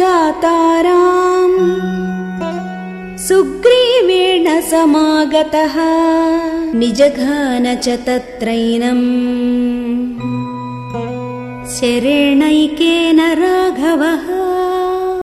ताराम् सुग्रीवेण समागतः निजघान च तत्रैनम्। शरेणैकेन राघवः